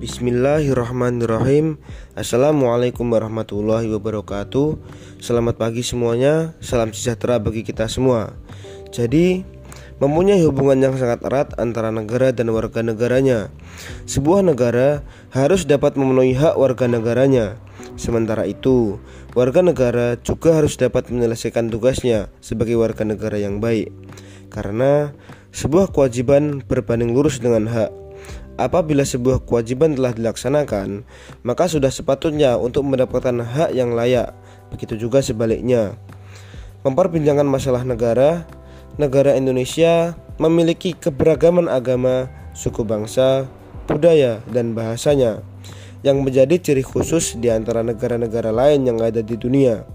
Bismillahirrahmanirrahim. Assalamualaikum warahmatullahi wabarakatuh. Selamat pagi semuanya. Salam sejahtera bagi kita semua. Jadi Mempunyai hubungan yang sangat erat antara negara dan warga negaranya. Sebuah negara harus dapat memenuhi hak warga negaranya. Sementara itu, warga negara juga harus dapat menyelesaikan tugasnya sebagai warga negara yang baik. Karena sebuah kewajiban berbanding lurus dengan hak Apabila sebuah kewajiban telah dilaksanakan, maka sudah sepatutnya untuk mendapatkan hak yang layak. Begitu juga sebaliknya. Memperbincangkan masalah negara, negara Indonesia memiliki keberagaman agama, suku bangsa, budaya, dan bahasanya yang menjadi ciri khusus di antara negara-negara lain yang ada di dunia.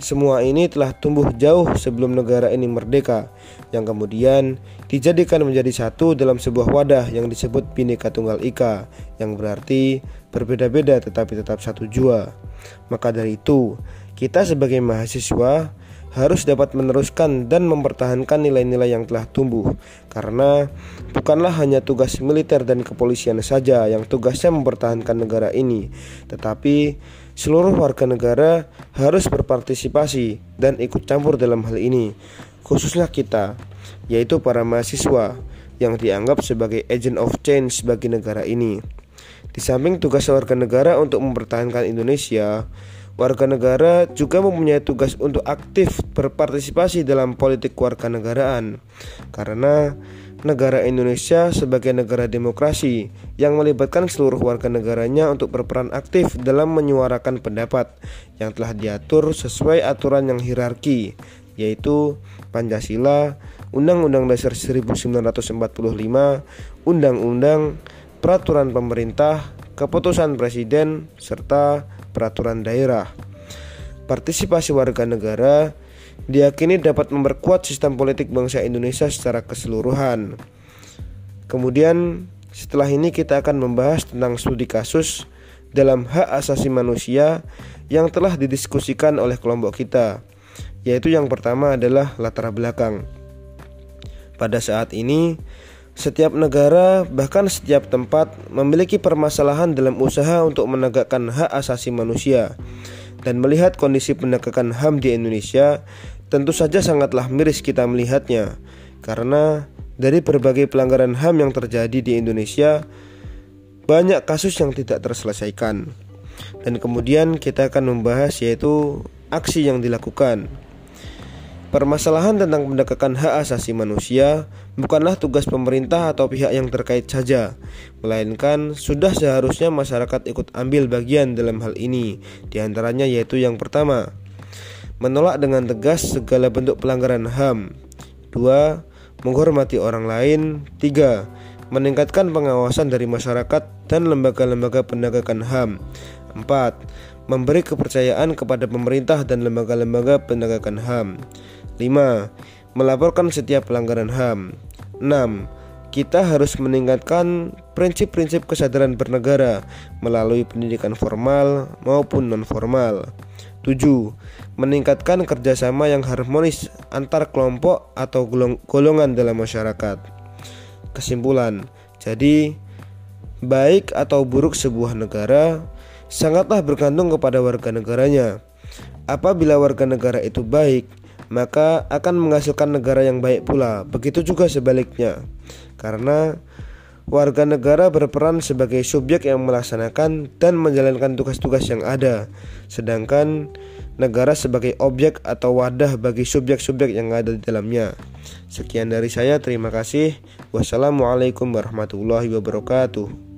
Semua ini telah tumbuh jauh sebelum negara ini merdeka, yang kemudian dijadikan menjadi satu dalam sebuah wadah yang disebut Bhinneka Tunggal Ika, yang berarti berbeda-beda tetapi tetap satu jua. Maka dari itu, kita sebagai mahasiswa harus dapat meneruskan dan mempertahankan nilai-nilai yang telah tumbuh karena bukanlah hanya tugas militer dan kepolisian saja yang tugasnya mempertahankan negara ini tetapi seluruh warga negara harus berpartisipasi dan ikut campur dalam hal ini khususnya kita yaitu para mahasiswa yang dianggap sebagai agent of change bagi negara ini. Di samping tugas warga negara untuk mempertahankan Indonesia Warga negara juga mempunyai tugas untuk aktif berpartisipasi dalam politik warga negaraan. Karena negara Indonesia sebagai negara demokrasi yang melibatkan seluruh warga negaranya untuk berperan aktif dalam menyuarakan pendapat yang telah diatur sesuai aturan yang hierarki yaitu Pancasila, Undang-Undang Dasar 1945, Undang-Undang, Peraturan Pemerintah, Keputusan Presiden, serta peraturan daerah. Partisipasi warga negara diyakini dapat memperkuat sistem politik bangsa Indonesia secara keseluruhan. Kemudian setelah ini kita akan membahas tentang studi kasus dalam hak asasi manusia yang telah didiskusikan oleh kelompok kita, yaitu yang pertama adalah latar belakang. Pada saat ini, setiap negara, bahkan setiap tempat, memiliki permasalahan dalam usaha untuk menegakkan hak asasi manusia. Dan melihat kondisi penegakan HAM di Indonesia, tentu saja sangatlah miris kita melihatnya, karena dari berbagai pelanggaran HAM yang terjadi di Indonesia, banyak kasus yang tidak terselesaikan. Dan kemudian kita akan membahas yaitu aksi yang dilakukan. Permasalahan tentang penegakan hak asasi manusia bukanlah tugas pemerintah atau pihak yang terkait saja, melainkan sudah seharusnya masyarakat ikut ambil bagian dalam hal ini. Di antaranya yaitu yang pertama, menolak dengan tegas segala bentuk pelanggaran HAM. Dua, menghormati orang lain. Tiga, meningkatkan pengawasan dari masyarakat dan lembaga-lembaga penegakan HAM. Empat, memberi kepercayaan kepada pemerintah dan lembaga-lembaga penegakan HAM. 5. Melaporkan setiap pelanggaran HAM 6. Kita harus meningkatkan prinsip-prinsip kesadaran bernegara melalui pendidikan formal maupun non-formal 7. Meningkatkan kerjasama yang harmonis antar kelompok atau golongan dalam masyarakat Kesimpulan Jadi, baik atau buruk sebuah negara sangatlah bergantung kepada warga negaranya Apabila warga negara itu baik, maka akan menghasilkan negara yang baik pula. Begitu juga sebaliknya, karena warga negara berperan sebagai subjek yang melaksanakan dan menjalankan tugas-tugas yang ada, sedangkan negara sebagai objek atau wadah bagi subjek-subjek yang ada di dalamnya. Sekian dari saya, terima kasih. Wassalamualaikum warahmatullahi wabarakatuh.